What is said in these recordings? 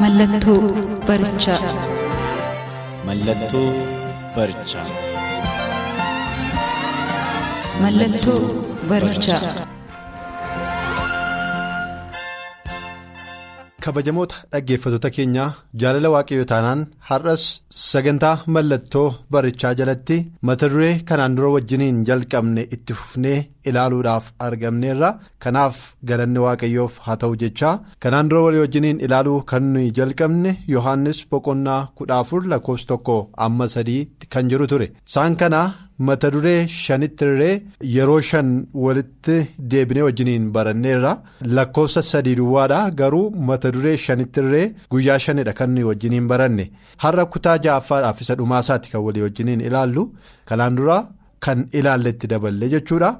Mallattoo barichaa. Mallattoo barichaa. Kabajamoota dhaggeeffattoota keenyaa jaalala waaqayyoo taanaan har'as sagantaa mallattoo barichaa jalatti mata duree kanaan dura wajjiniin jalqabne itti fufnee ilaaluudhaaf argamneerra. Kanaaf galanni waaqayyoof haa ta'u jechaa. Kanaan dura walii wajjiniin ilaaluu kan nuyi jalqabne yohaannis boqonnaa kudha afur lakkoofsa tokko amma sadii kan jiru ture. Isaan kana mata duree shanitti irree yeroo shan walitti deebinee wajjiniin baranneerra lakkoofsa sadii duwwaadha. Garuu mata duree shanitti irree guyyaa shanidha kan wajjiniin baranne. Har'a kutaa ja'affaadhaaf isa dhumaasaatti kan walii wajjiniin ilaallu. Kanaan dura kan ilaalletti daballe jechuudha.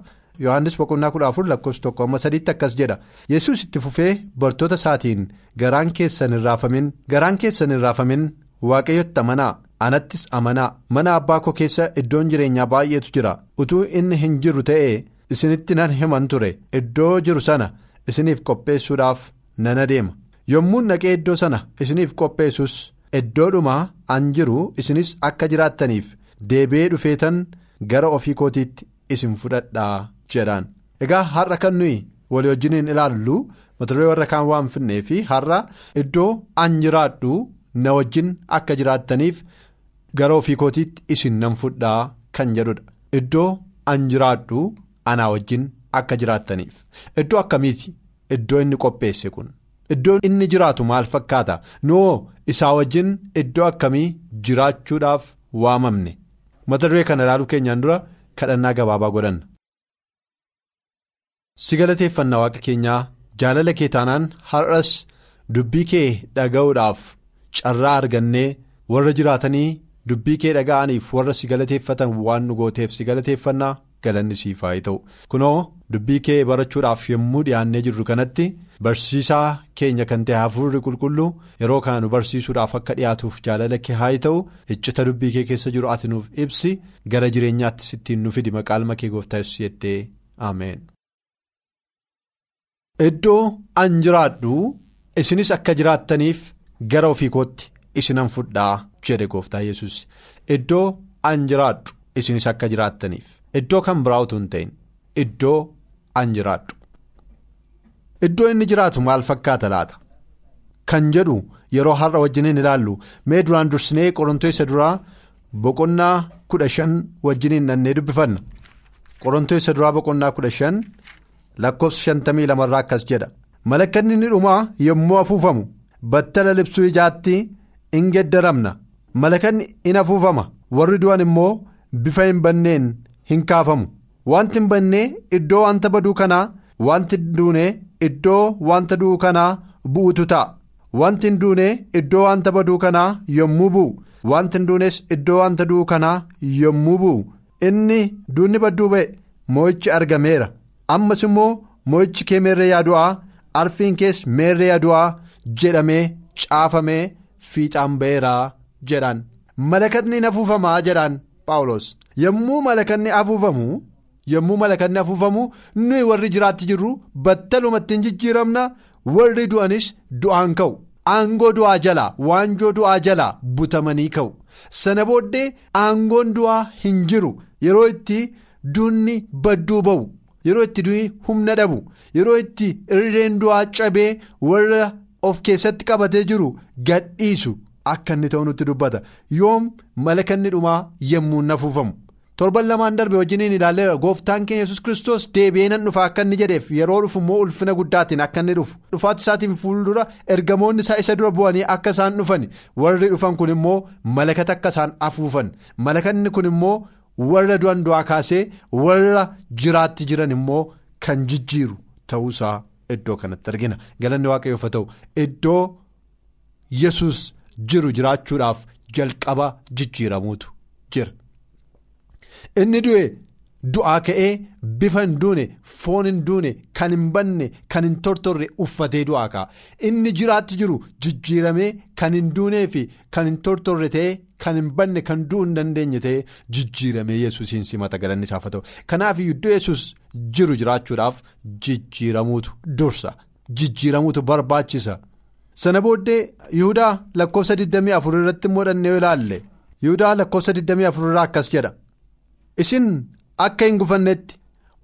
yohannis boqonnaa kudha afur lakkoofsa tokko amma sadiitti akkas jedha. Yesus itti fufee bartoota isaatiin garaan keessan hin raafamin garaan keessan hin raafamin. Waaqayyotti amanaa anattis amanaa mana abbaa koo keessa iddoon jireenyaa baay'eetu jira. Utuu inni hin jiru ta'ee isinitti nan himan ture. Iddoo jiru sana isiniif qopheessuudhaaf nan adeema. Yommuu naqee iddoo sana isiniif qopheessus iddoodhumaa an jiru isinis akka jiraattaniif deebi'ee dhufeetan gara ofii kootiitti isin fudhadhaa jedhaan egaa har'a kan nuyi walii wajjiniin ilaallu mata duree warra kaan waan finnee fi har'a iddoo an jiraadhu na wajjin akka jiraattaniif gara ofii kootiitti isin nan fudhaa kan jedhudha iddoo an jiraadhu anaa wajjin akka jiraattaniif. Iddoo akkamiiti? Iddoo inni qopheesse kun. Iddoo inni jiraatu maal fakkaata? Noo isaa wajjin iddoo akkamii jiraachuudhaaf waamamne? Mata duree kana ilaaluu keenyaan dura kadhannaa gabaabaa godhanna. si galateeffannaa waaqa keenyaa jaalala kee taanaan har'as dubbii kee dhaga'uudhaaf carraa argannee warra jiraatanii dubbii kee dhaga'aniif warra si galateeffatan waan nu gooteef si galateeffannaa galanni haa ta'u. Kunoo dubbii kee barachuudhaaf yommuu dhiyaannee jirru kanatti barsiisaa keenya kan ta'e hafuurri qulqulluu yeroo kana nu barsiisuudhaaf akka dhiyaatuuf jaalala kee haa ta'u iccita dubbii kee keessa jiru ati nuuf ibsi gara jireenyaattis ittiin nu fidi. Maqaa kee gooftaa yesuus jettee. Ameen. Iddoo an jiraadhu isinis akka jiraattaniif gara ofii kootti isinan fudhaa jedhe gooftaa yesus iddoo an jiraadhu isinis akka jiraattaniif. Iddoo kan biraa utuu hin ta'in. Iddoo an jiraadhu. Iddoo inni jiraatu maal fakkaata laata? Kan jedhu yeroo har'a wajjiniin ilaallu mee duraan dursinee qorontoo isa duraa boqonnaa kudha shan wajjiniin nannee dubbifanna. Qorontoo isa duraa boqonnaa kudha shan. lakkoofsa shantamii lamarraa akkas jedha. Malakkanni ni dhumaa yommuu afuufamu battala libsuu ijaatti in geddaramna malakanni in afuufama warri du'an immoo bifa hin banneen hin kaafamu. Wanti hin bannee iddoo wanta baduu kanaa wanti hin duune iddoo wanta du'u kanaa bu'utu ta'a. Wanti hin duune iddoo wanta baduu kanaa yommuu bu'u wanti hin duunes iddoo wanta du'u kanaa yommuu bu'u. Inni duunni badduu ba'e moo'ichi argameera. ammas immoo moo'ichi kee meerree yaadu'aa arfiin kees meerree yaadu'aa jedhamee caafamee fiixaan ba'eeraa jedhaan malakatni afuufamaa jedhaan paawulos. Yommuu malakanni afuufamu yommuu malakanni afuufamu nuyi warri jiraatti jirru battalumatti hin jijjiiramna warri du'anis du'aan ka'u. Aangoo du'aa jalaa waanjoo du'aa jalaa butamanii ka'u. Sana booddee aangoon du'aa hin jiru. Yeroo itti duunni badduu ba'u. yeroo itti du'i humna dhabu. Yeroo itti irreen du'aa cabee warra of keessatti qabatee jiru gadhiisu akka inni ta'u nutti dubbata. Yoom malakanni dhumaa yommuu afuufamu torban lamaan darbe wajjiniin ilaalleera gooftaan keenya yesus kiristoos deebi'ee nan dhufa akka inni jedheef. Yeroo dhufu immoo ulfina guddaatiin akka inni dhufu. Dhufaati isaatiin fuuldura ergamoonni isaa isa dura bu'anii akka isaan dhufan. Warri dhufan kun immoo malakata akka isaan afuufan. Malakanni kun immoo. warra du'an du'aa kaasee warra jiraatti jiran immoo kan jijjiiru. Ta'uusaa iddoo kanatti argina. Galanni waaqayyoof ta'u. Iddoo yesus jiru jiraachuudhaaf jalqaba jijjiiramuutu jira. Inni du'e du'aa ka'ee bifa hin duune foon hin duune kan hin banne kan hin tortorre uffatee du'aa ka'a. Inni jiraatti jiru jijjiiramee kan hin duunee fi kan hin tortorre ta'ee kan hin banne kan du'uu hin dandeenye ta'ee jijjiiramee yesuusiin simata galanni isaaf haa ta'u. Kanaaf iddoo yesus jiru jiraachuudhaaf jijjiiramuutu dursa jijjiiramuutu barbaachisa. Sana booddee yihudaa lakkoofsa 24 irratti modhannee ilaalle. Yihudaa lakkoofsa 24 irraa akkas jedha. Isin akka hin gufannetti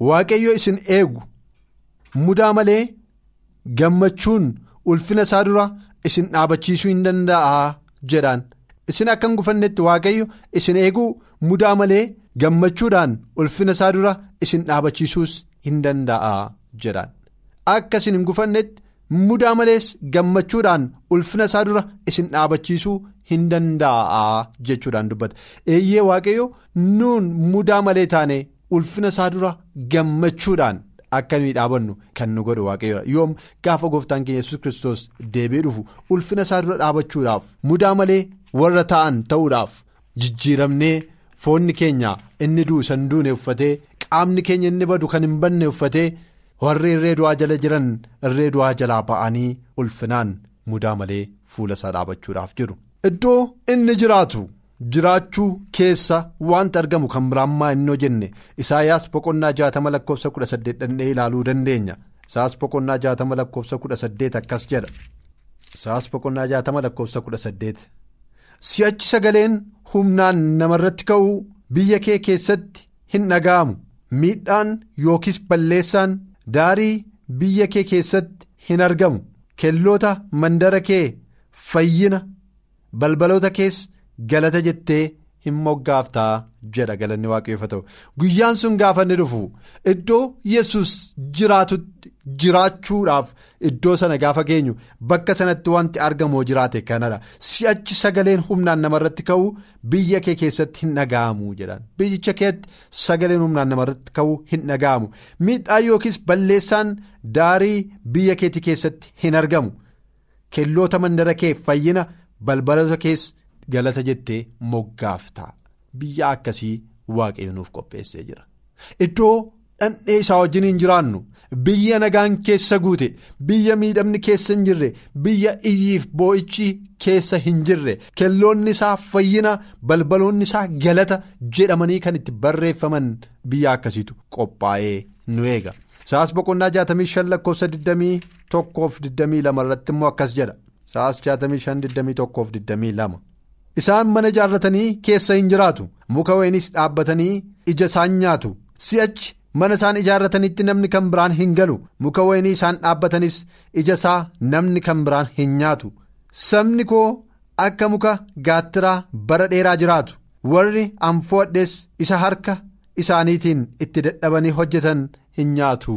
waaqayyo isin eegu. Mudaa malee gammachuun ulfina isaa dura isin dhaabachiisuu hin danda'a jedhaan isin akka hin gufannetti waaqayyo isin eeguu mudaa malee gammachuudhaan ulfina isaa dura isin dhaabachiisuus hin danda'a jedhaan akka isin hin gufannetti. Mudaa malees gammachuudhaan ulfina isaa dura isin dhaabachiisuu hin danda'a jechuudhaan dubbata eeyyee waaqayyo nuun mudaa malee taane ulfina isaa dura gammachuudhaan akka nuyi dhaabannu kan nu godhu waaqayyoodha yoom gaafa gooftaan keenya yesus kiristoos deebi'ee dhufu ulfina isaa dura dhaabachuudhaaf mudaa malee warra ta'an ta'uudhaaf jijjiiramnee foonni keenya inni du'u san duune uffatee qaamni keenya inni badu kan hin banne uffatee. Warri irree du'aa jala jiran irree du'aa jalaa ba'anii ulfinaan mudaa malee fuula isaa dhaabachuudhaaf jiru. Iddoo inni jiraatu jiraachuu keessa wanti argamu kan biraammaa inni hojjenne Isaayyaas boqonnaa jaatama lakkoofsa kudha saddeet dhannee ilaaluu dandeenya. Isaayyaas boqonnaa jaatama lakkoofsa kudha saddeet akkas jedha. Isaayyaas boqonnaa jaatama lakkoofsa kudha saddeet. Si'achi sagaleen humnaan namarratti ka'uu biyya kee keessatti hin dhaga'amu. Miidhaan yookiis balleessaan. Daarii biyya kee keessatti hin argamu. Kelloota mandara kee fayyina balbaloota kees galata jettee hin moggaaftaa jedha galanni waaqayyoo ta'u. Guyyaan sun gaafa inni dhufu iddoo yesus jiraatutti jiraachuudhaaf iddoo sana gaafa geenyu bakka sanatti wanti argamoo jiraate kanadha. Si'achi sagaleen humnaan namarratti ka'uu biyya kee keessatti hin dhaga'amu jedhan. Biyyicha keetti sagaleen humnaan namarratti ka'uu hin dhaga'amu. Miidhaa yookiis balleessaan daarii biyya keetii keessatti hin argamu. Kelloota mandara kee fayyina balbaloota kees galata jettee moggaaftaa biyya akkasii waaqayyo nuuf qopheessee jira iddoo dhandhee isaa wajjin hin jiraannu. biyya nagaan keessa guute biyya miidhamni keessa hin jirre biyya iyyiif boo'ichi keessa hin jirre kelloonni isaa fayyina balbaloonni isaa galata jedhamanii kan itti barreeffaman biyya akkasiitu qophaa'ee nu eega. Saas boqonnaa 65 lakkoofsa 21-22 irratti immoo akkas jedha. Saas 65-21-22. Isaan mana ijaarratanii keessa hin jiraatu. Muka wayiniis dhaabbatanii ija isaan nyaatu. Si'achi. mana isaan ijaarratanitti namni kan biraan hin galu. Muka wayinii isaan dhaabbatanis ija isaa namni kan biraan hin nyaatu. Sabni koo akka muka gaattiraa bara dheeraa jiraatu. Warri anfoodhes isa harka isaaniitiin itti dadhabanii hojjetan hin nyaatu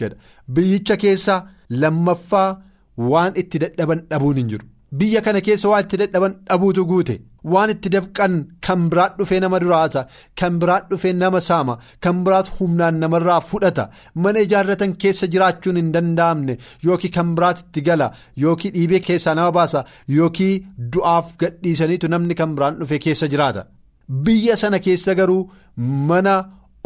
jedha. Biyyicha keessa lammaffaa waan itti dadhaban dhabuun hin jiru biyya kana keessa waan itti dadhaban dhabuutu guute. waan itti dabqan kan biraat dhufee nama duraasa kan biraat dhufee nama saama kan biraat humnaan namarraa fudhata mana ijaarratan keessa jiraachuun hin danda'amne yookiin kan biraat itti gala yookiin dhiibee keessaa nama baasa yookiin du'aaf gadhiisaniitu namni kan biraan dhufee keessa jiraata biyya sana keessa garuu mana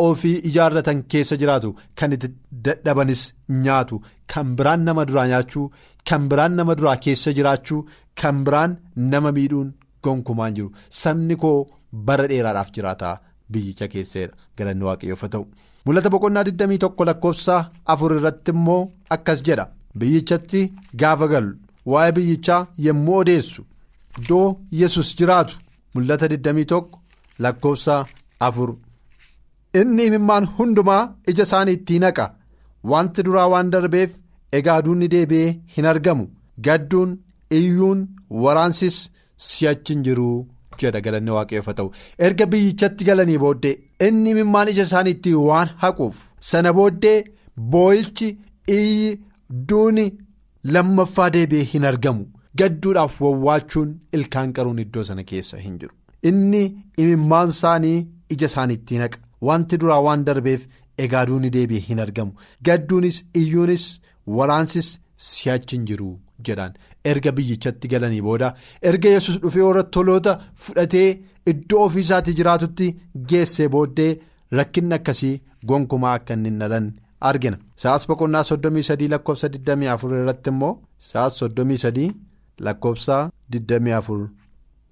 ofii ijaarratan keessa jiraatu kan itti dadhabanis nyaatu kan biraan nama duraa nyaachuu kan biraan nama duraa keessa jiraachuu kan biraan nama miidhuun. gonkumaan jiru. Sabni koo bara dheeraadhaaf jiraata. Biyyicha keessadha galanni waaqayyoof ta'u. Mul'ata boqonnaa 21 lakkoofsa afur irratti immoo akkas jedha. Biyyichatti gaafa galu waa'ee biyyichaa yommuu odeessu iddoo yesus jiraatu. Mul'ata 21 lakkoofsa afur inni imimmaan hundumaa ija isaaniitti naqa wanti duraa waan darbeef egaa duunni deebi'ee hin argamu. Gadduun iyyuun waraansis. si'achi hin jiru jedha galanni haa ta'u. Erga biyyichatti galanii booddee inni imimmaan ija isaaniitti waan haquuf sana booddee boo'ichi iyyi duuni lammaffaa deebi'ee hin argamu. Gadduudhaaf wawwaachuun ilkaan qaruun iddoo sana keessa hin jiru. Inni imimmaan isaanii ija isaaniitti naqa wanti duraa waan darbeef egaa duuni deebi'e hin argamu. Gadduunis iyyuunis waraansis si'achi hin jiru jedhaan erga biyyichatti galanii booda erga yesus dhufee warra toloota fudhatee iddoo ofiisaatii jiraatutti geessee booddee rakkinni akkasii gonkumaa akka inni dhalan argina. Sa'as boqonnaa soddomii sadii lakkoofsa 24 irratti immoo sa'as soddomii sadii lakkoofsa 24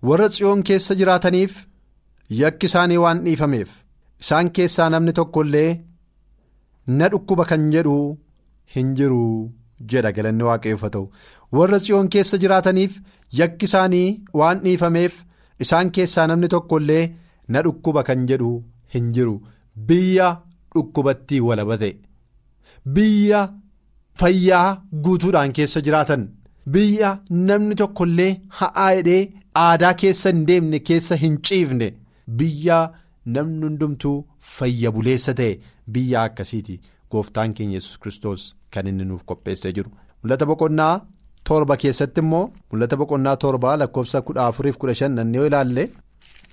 warra tsiyoon keessa jiraataniif yakki isaanii waan dhiifameef isaan keessaa namni tokko illee na dhukkuba kan jedhu hin jiru jedha. Galanni waaqayyoof haa ta'u. Warra tsiyoon keessa jiraataniif yakki isaanii waan dhiifameef isaan keessaa namni tokko illee na dhukkuba kan jedhu hin jiru. Biyya dhukkubatti walaba ta'e. Biyya fayyaa guutuudhaan keessa jiraatan. Biyya namni tokko illee ha'aa hidhee aadaa keessa hin deemne keessa hin ciifne. Biyya namni hundumtuu fayya buleessa ta'e biyya akkasiiti gooftaan keenya yesus kristos kan inni nuuf qopheessee jiru. Mul'ata boqonnaa torba keessatti immoo mul'ata boqonnaa torba lakkoofsa kudha afuriif kudha shan nannoo ilaalle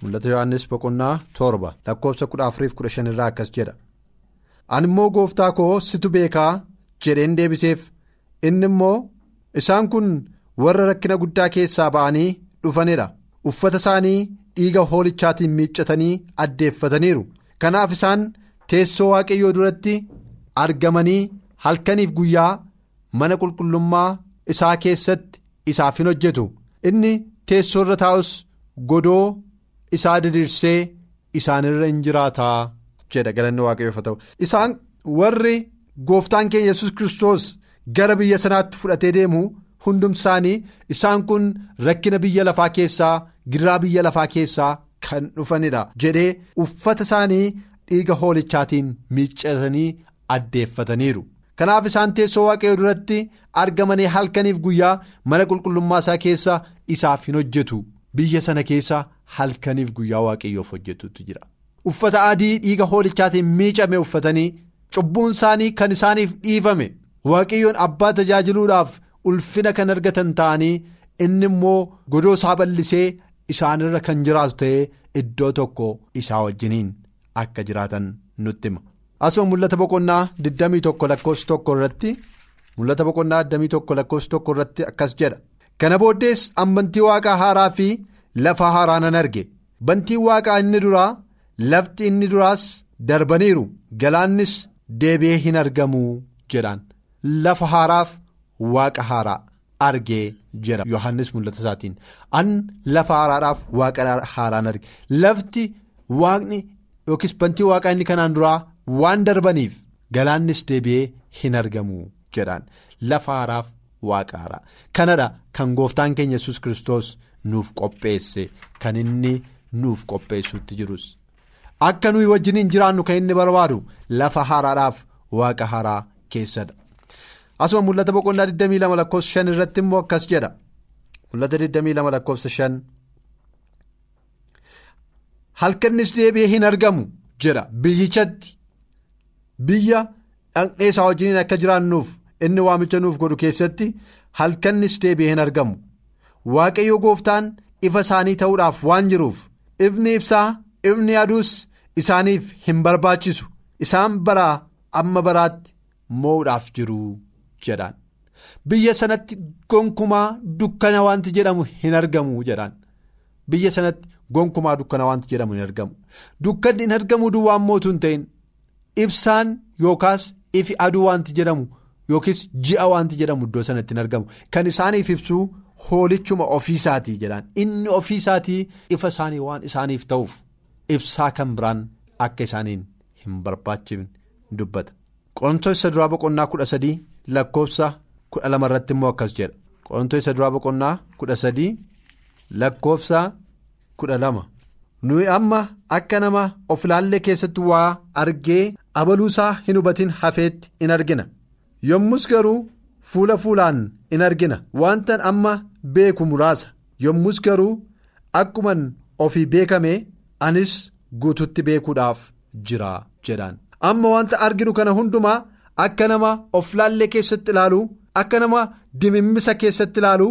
mul'ata yohannis boqonnaa torba lakkoofsa kudha afuriif kudha shan irraa akkas jedha. ani immoo gooftaa koo situ beekaa jedheen deebiseef inni immoo isaan kun warra rakkina guddaa keessaa ba'anii dhufanidha uffata isaanii dhiiga hoolichaatiin miiccatanii addeeffataniiru. Kanaaf isaan teessoo waaqayyoo duratti argamanii halkaniif guyyaa mana qulqullummaa isaa keessatti isaaf hin hojjetu. Inni teessoo irra taa'us godoo isaa diriirsee isaanirra hin jiraataa. jedha. Galanni waaqayyoof ta'u. Isaan warri gooftaan keenya yesus kristos gara biyya sanaatti fudhatee deemu hundumsaanii isaan kun rakkina biyya lafaa keessaa gidiraa biyya lafaa keessaa kan dhufanidha jedhee uffata isaanii dhiiga hoolichaatiin miiccatanii addeeffataniiru kanaaf isaan teessoo waaqayyoo duratti argamanii halkaniif guyyaa mana qulqullummaa isaa keessa isaaf hin hojjetu biyya sana keessa halkaniif guyyaa waaqayyoof hojjetutu jira. uffata adii dhiiga hoolichaatiin miicame uffatanii cubbuun isaanii kan isaaniif dhiifame waaqayyoon abbaa tajaajiluudhaaf ulfina kan argatan ta'anii inni immoo godoo isaa bal'isee isaanirra kan jiraatu ta'ee iddoo tokko isaa wajjiniin akka jiraatan nutti hima. asuma mul'ata boqonnaa 21 lakkoofsa tokko irratti mul'ata boqonnaa 21 lakkoofsa tokko irratti akkas jedha kana booddees ambantii waaqaa haaraa fi lafa haaraa nan arge bantiin waaqaa inni duraa. lafti inni duraas darbaniiru galaannis deebi'ee hin argamu jedhaan lafa haaraaf waaqa haaraa argee jira. Yohannis mul'ata isaatiin an lafa haaraadhaaf waaqa haaraan arge. Lafti waaqni yookiis bantii waaqaa inni kanaan duraa waan darbaniif galaannis deebi'ee hin argamu jedhaan. Lafa haaraaf waaqa haaraa. Kanadha kan gooftaan keenya yesus kristos nuuf qopheesse kan inni nuuf qopheessuutti jirus. akka nuyi wajjiniin jiraannu kan inni barbaadu lafa haaraadhaaf waaqa haaraa keessadha asuma mul'ata boqonnaa 22 lakkoofsa 5 irratti immoo akkas jedha. Mul'ata 22 lakkoofsa 5 halkannis deebi'ee hin argamu jedha. Biyyichatti biyya dhaqnee isaa wajjiniin akka jiraannuuf inni waamicha nuuf godhu keessatti halkannis deebi'ee hin argamu. Waaqayyo gooftaan ifa isaanii ta'uudhaaf waan jiruuf ifni ibsaa. ifni aduus isaaniif hin barbaachisu. Isaan baraa amma baraatti moo'uudhaaf jiru jedhaan biyya sanatti gonkumaa dukkana wanti jedhamu hin argamu jedhaan biyya sanatti gonkumaa dukkana wanti jedhamu hin argamu. Dukkanni hin argamu duwwaan mootuu hin ta'in. Ibsaan yookaas ifi aduu wanti jedhamu yookiis ji'a wanti jedhamu iddoo sanatti hin argamu. Kan isaaniif ibsuu hoolichuma ofiisaatii jedhaan inni ofiisaatii ifa isaanii waan isaaniif ta'uuf. ibsaa kan biraan akka isaaniin hin barbaachifne dubbata. Qorontoon isa duraa boqonnaa kudha sadii lakkoofsa kudha lama irratti immoo akkas jedha. Qorontoon isa duraa boqonnaa kudha sadii lakkoofsa kudha lama. Nuyi amma akka nama of ilaallee keessatti waa argee abaluusaa hin hubatin hafeetti in argina. Yommus garuu fuula fuulaan in argina. Wantan amma beeku muraasa. Yommus garuu akkuman ofii beekame. anis guututti beekuudhaaf jira jedhaan. Amma wanta arginu kana hundumaa akka nama of laallee keessatti ilaalu akka nama dimimmisa keessatti ilaalu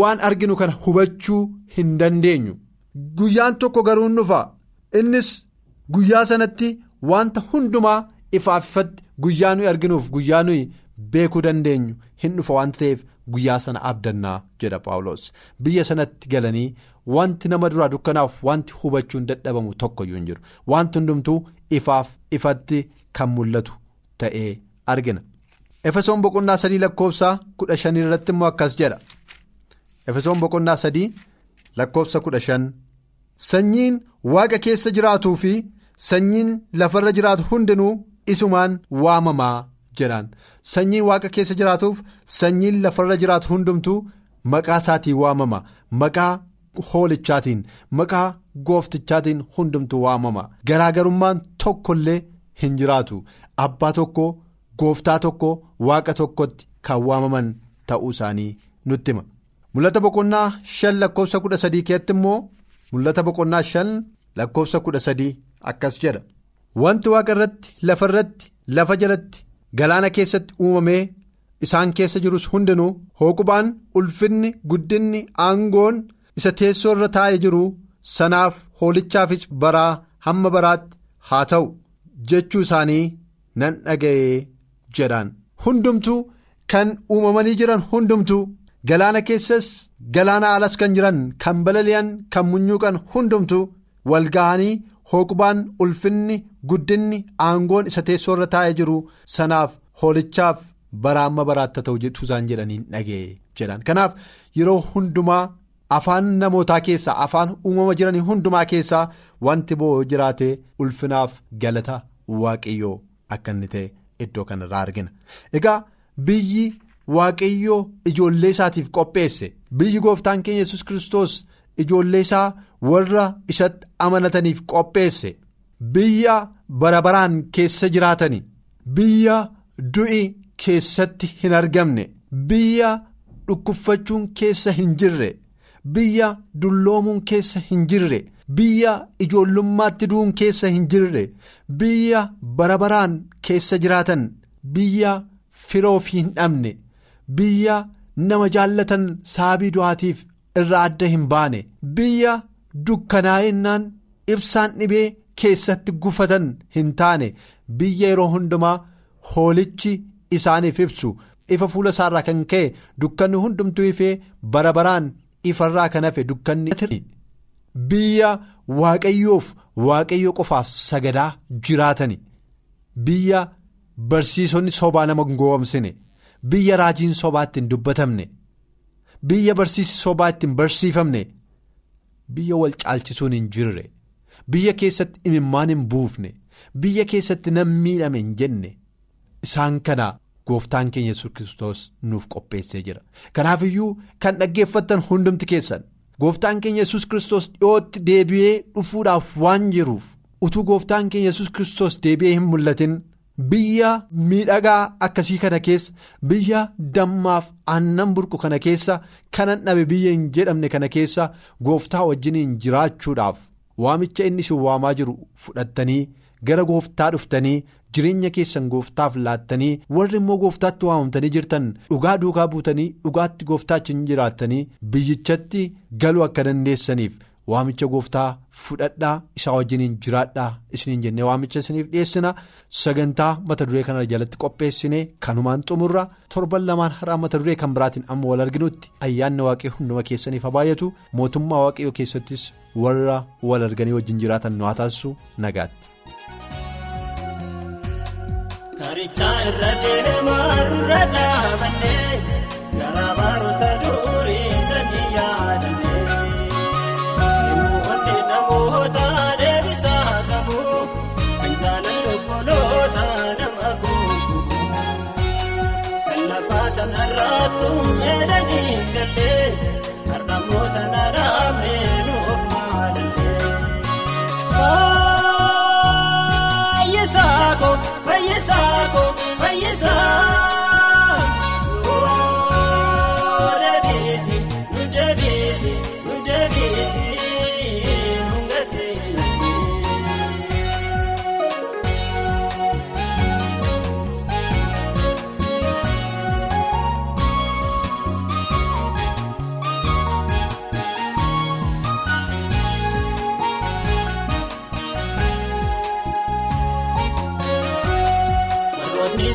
waan arginu kana hubachuu hin dandeenyu. Guyyaan tokko garuu dhufa innis guyyaa sanatti wanta hundumaa ifaaf ifatti guyyaa nuyi arginuuf guyyaa nuyi beekuu dandeenyu hin dhufa waan ta'eef guyyaa sana abdannaa jedha paawulos biyya sanatti galanii wanti nama duraa dukkanaaf wanti hubachuun dadhabamu tokkoyyuu hin jiru. Wanti hundumtuu ifaaf ifatti kan mul'atu ta'ee argina. efesoon boqonnaa sadii lakkoofsa kudha shanii irratti immoo akkas jedha. Efesoon boqonnaa sadii lakkoofsa kudha shan. Sanyiin waaqa keessa jiraatuu fi sanyiin lafarra jiraatu hundinuu isumaan waamamaa jedhaan. Sanyiin waaqa keessa jiraatuuf sanyiin lafarra jiraatu hundumtuu maqaa isaatiin waamama. Maqaa hoolichaatiin maqaa gooftichaatiin hundumtuu waamama. Garaagarummaan tokkollee hin jiraatu. Abbaa tokko gooftaa tokko waaqa tokkotti kan waamaman ta'uu isaanii nutti hima. Mul'ata boqonnaa shan lakkoofsa kudha sadii keessatti immoo mul'ata boqonnaa shan lakkoofsa kudha sadii akkas jedha. Wanti waaqa irratti lafa irratti lafa jalatti galaana keessatti uumamee isaan keessa jirus hundinuu hooqubaan ulfinni guddinni aangoon isa teessoo irra taa'ee jiru sanaaf hoolichaafis baraa hamma baraatti haa ta'u jechuu isaanii nan dhaga'ee jedhaan hundumtuu kan uumamanii jiran hundumtuu galaana keessas galaana alas kan jiran kan balali'an kan munyuuqan hundumtuu wal ga'anii hooqubaan ulfinni guddinni aangoon isa teessoo irra taa'ee jiru sanaaf hoolichaaf baraa amma baraatti ta'u jechuu isaan jedhanii dhaga'e jedhan. Kanaaf yeroo hundumaa afaan namootaa keessaa afaan uumama jiranii hundumaa keessaa wanti bo'oo jiraate ulfinaaf galata waaqayyoo akka inni ta'e iddoo kanarraa argina. Egaa biyyi waaqayyoo ijoollee isaatiif qopheesse biyyi gooftaan keenya yesus kristos ijoollee isaa warra isatti amanataniif qopheesse biyya bara baraan keessa jiraatani biyya du'i keessatti hin argamne biyya dhukkuffachuun keessa hin jirre biyya dulloomuun keessa hin jirre biyya ijoollummaatti du'uun keessa hin jirre. Biyya bara baraan keessa jiraatan. Biyya firoof hin dhabne. Biyya nama jaallatan saabii du'aatiif irraa adda hin baane. Biyya dukkanaa'ennaan ibsaan dhibee keessatti gufatan hin taane. Biyya yeroo hundumaa hoolichi isaaniif ibsu. Ifa fuula isaarraa kan ka'e dukkanni hundumtuu ifee bara baraan ifarraa kan hafe dukkanni biyya waaqayyoof waaqayyo qofaaf sagadaa jiraatani. Biyya barsiisonni sobaa nama goomsine. Biyya raajiin sobaa ittiin dubbatamne. Biyya barsiisi sobaa ittiin barsiifamne. Biyya wal caalchisuun hin jirre. Biyya keessatti imimmaan hin buufne. Biyya keessatti nam miidhame hin jenne. Isaan kana gooftaan keenya yesus kristos nuuf qopheessee jira. Kanaaf iyyuu kan dhaggeeffattan hundumti keessan gooftaan keenya yesus kristos dhiyootti deebi'ee dhufuudhaaf waan jiruuf utuu gooftaan keenya yesus kristos deebi'ee hin mul'atin biyya miidhagaa akkasii kana keessa biyya dammaaf aannan burqu kana keessa kanan dhabe biyya hin jedhamne kana keessa gooftaa wajjiniin jiraachuudhaaf waamicha inni isin waamaa jiru fudhattanii gara gooftaa dhuftanii jireenya keessan gooftaaf laattanii warri immoo gooftaatti waamamtanii jirtan dhugaa duukaa buutanii dhugaatti gooftaachin jiraattanii biyyichatti galuu akka dandeessaniif waamicha gooftaa fudhadhaa isaa wajjiniin jiraadhaa isiniin jennee waamicha isiniif dhiyeessina sagantaa mata duree kana jalatti qopheessine kanumaan xumurra torban lamaan har'aa mata duree kan biraatiin amma wal arginutti ayyaanni waaqayyoo hunduma keessaniif haa baay'atu mootummaa waaqayyoo keessattis warra wal arganii wajjin jiraatan nu haa taasisu nagaatti. Karichaa irra deemaa irra dhaabannee garaa baroota durii sanii yaadannee yemmuu onnee namoota deebisaa qabu kan jaalalli obboloota nama guutuu kan lafaa tanarraattu jedhanii gallee har'ammoo sana dhaabnee nuuf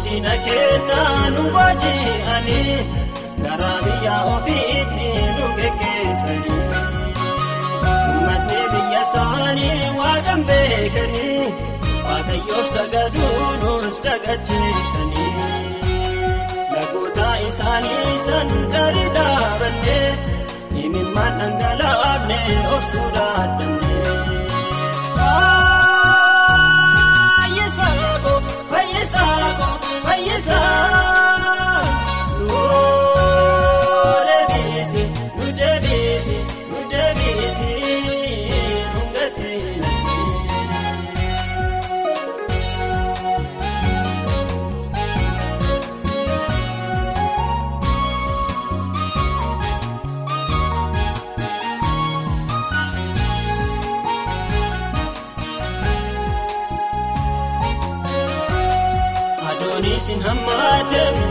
diina kennaa nu booji'anii garaa biyya ofiitti nu geggeessanii isaanii waaqan beekanii waaqayyoof sagaduu nus dagacheessanii lagoota isaanii san gadi dhaabannee imimmaan dhangalaafne obsuu dadhabnee.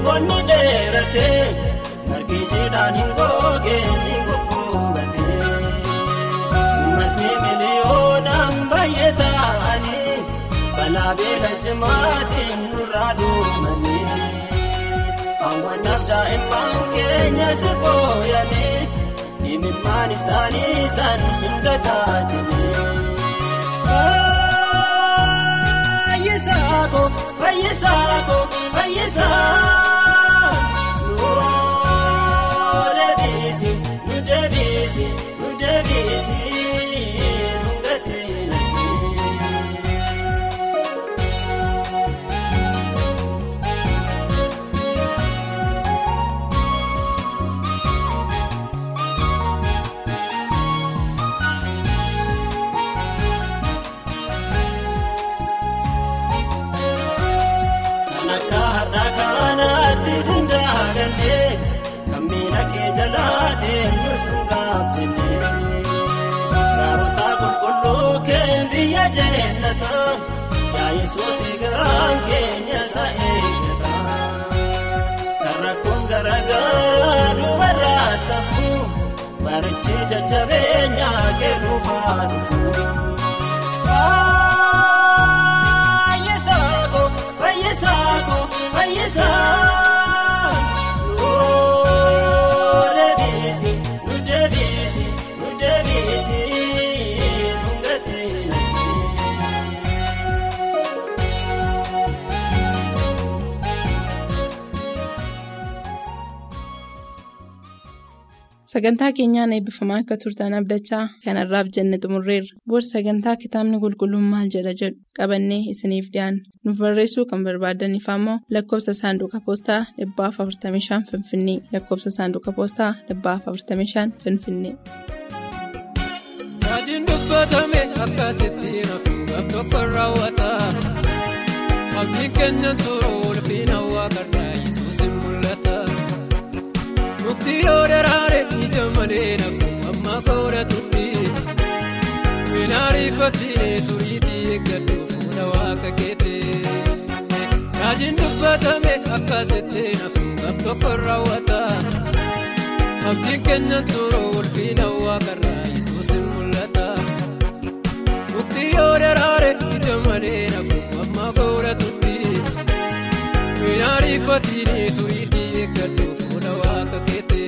Hammaate bonni dheerate margi jiidhaan hin goge ni goggoogate. Uummatni miliyoonaan baay'ee ta'anii balaa beela cimaatiin nurraa duumanii. Hawwataaf daa'imman keenya si booyanii imimmaan isaanii san hin dagaatanii. Fayyisaako fayyisaako fayyisaa deebiisi nu deebiisi jalaate nus dhugaaf jenne. Gaarota qulqulluu kee biyya jeellata yaa Yesuus garaan keenya isa eeggata. Kan rakkoon garaagaraa dubarraa tafu barichi jajjabeenya kee dhuunfaa dhufu. Fayyisaako fayyisaako fayyisaa Sagantaa keenyaan eebbifamaa akka turtan abdachaa kanarraaf jenne xumurreerra. Booda sagantaa kitaabni qulqulluun maal jedha jedhu qabannee isiniif dhiyaanna. Nuuf barreessuu kan barbaadaniif ammoo lakkoofsa saanduqa poostaa 45 Finfinnee lakkoofsa saanduqa poostaa 45 Finfinnee. Dubbatame akkasitti nafuudhaaf tokko raawwata. Abdiin keenyan turu ulfina waaqarraa Yesuus hin mul'ata. Mukti yoo daraare ija malee nafu amma koodhatutti. Minaariifatee turiitii eeggadhu fuula waaqa keetti. Raajiin dubbatame akkasitti nafuudhaaf tokko raawwata. Abdiin keenyan turu ulfina waaqarraa yoo daraare ija malee nafu amma koodhatutti. Minaariifatee turiitii eeggadhu fuula waaqa keetti.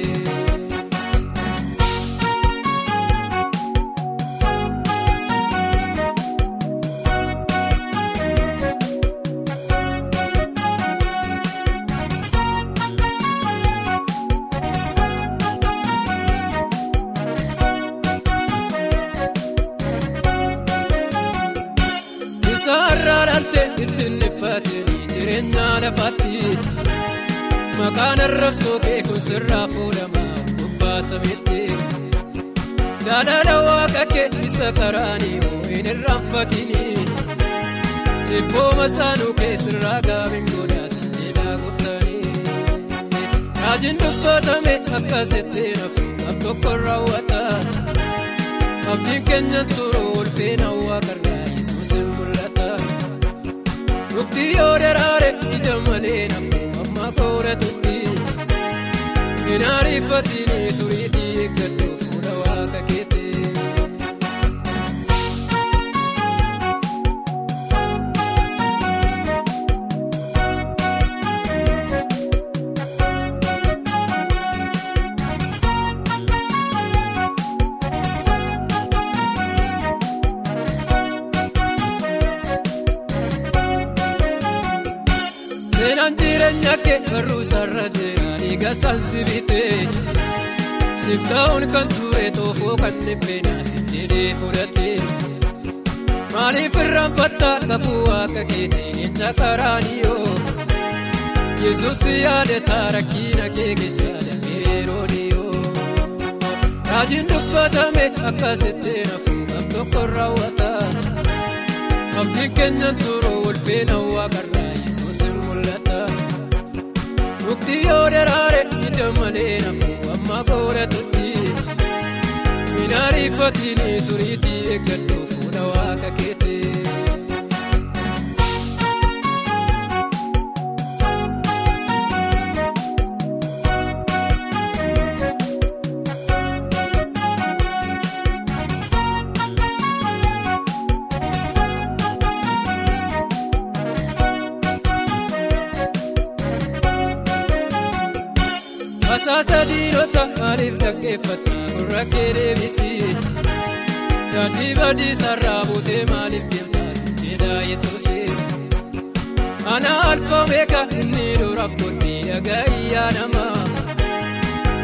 Sirraa fuudhama gubbaa samiitti. Jaalala waaqa kee isa karaanii hin irraanfatini. Jibbooma saanuu kee sirraa gaabiin godhaa sanyiidhaa gooftanii. Raajiin dubbatame akkasitti nafuudhaaf tokko raawwata. Abdiin keenya turu ulfina waaqarraa Yesuus hin mul'ata. Mukti yoo daraare ija malee nafu amma koodhatutti. Minaariifatee turiitii eeggadhu fuula dhiiga saansi bitee siif ta'uun kan ture toofoo kan dhibbeenaa siif jedhee fudhatee maaliif irraanfattaa kakuu waaqa keetiin eenca karaaniyoo yesuus yaadataa rakkina kee keessa dafee yeroo dhiyoo raajiin dubbatame akkasitti nafuudhaaf tokko raawwata abdiin keenya turu ulfina waaqarraa minaariifatiin turiitii eeggadhu fuula waaqa keetii. Basaasa diinota maaliif dhaggeeffata gurra kee badii sarara buutee maaliif deemtaas jedha yesuusi ana alfa meeqa inni dura kootii dhaga'ii nama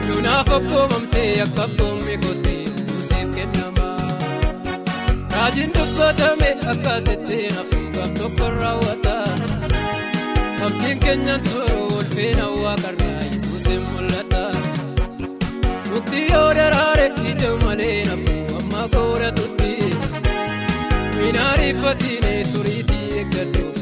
lunaaf abboomamtee akka abboommi kootee buuseef kennama raajiin dubbatame akka settee nafuudhaaf tokko raawwata abdiin keenya turu ulfina waaqarraa yesuus hin mul'ata muktii yoo daraare ija malee nafuu amma godhatutti minaariifatiin turiitii eeggadhu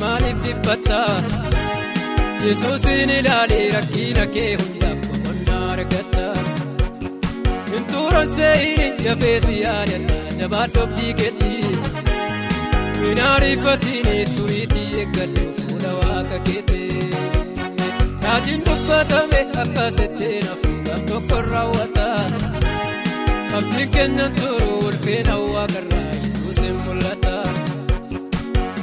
maaliif dhiphatta Yesuusin ilaalee rakkina kee hundaaf boqonnaa argatta Hintuuroon seeyini dafee si yaadata jabaa dhoobdii keetti Minaariifatiin turiitii eeggadhu fuula waaqa keetii Raajiin dubbatame akka settee nafuudhaaf tokko raawwata Abdiin keenya turu ulfina waaqarraa yesuus hin mul'ata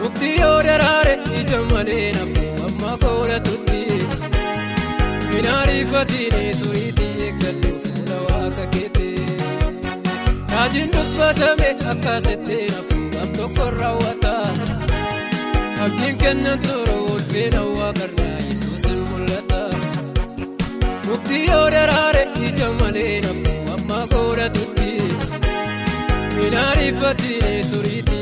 muktii yoo daraare ija malee nafuu amma godhatutti minaariifatiin turiitii eeggadhu fuula waaqa keetii raajiin dubbatame akka settee nafuudhaaf tokko raawwata abdiin keenya turu ulfina waaqarraa yesuus hin mul'ata muktii yoo daraare ija malee nafuu amma godhatutti minaariifatiin turiitii.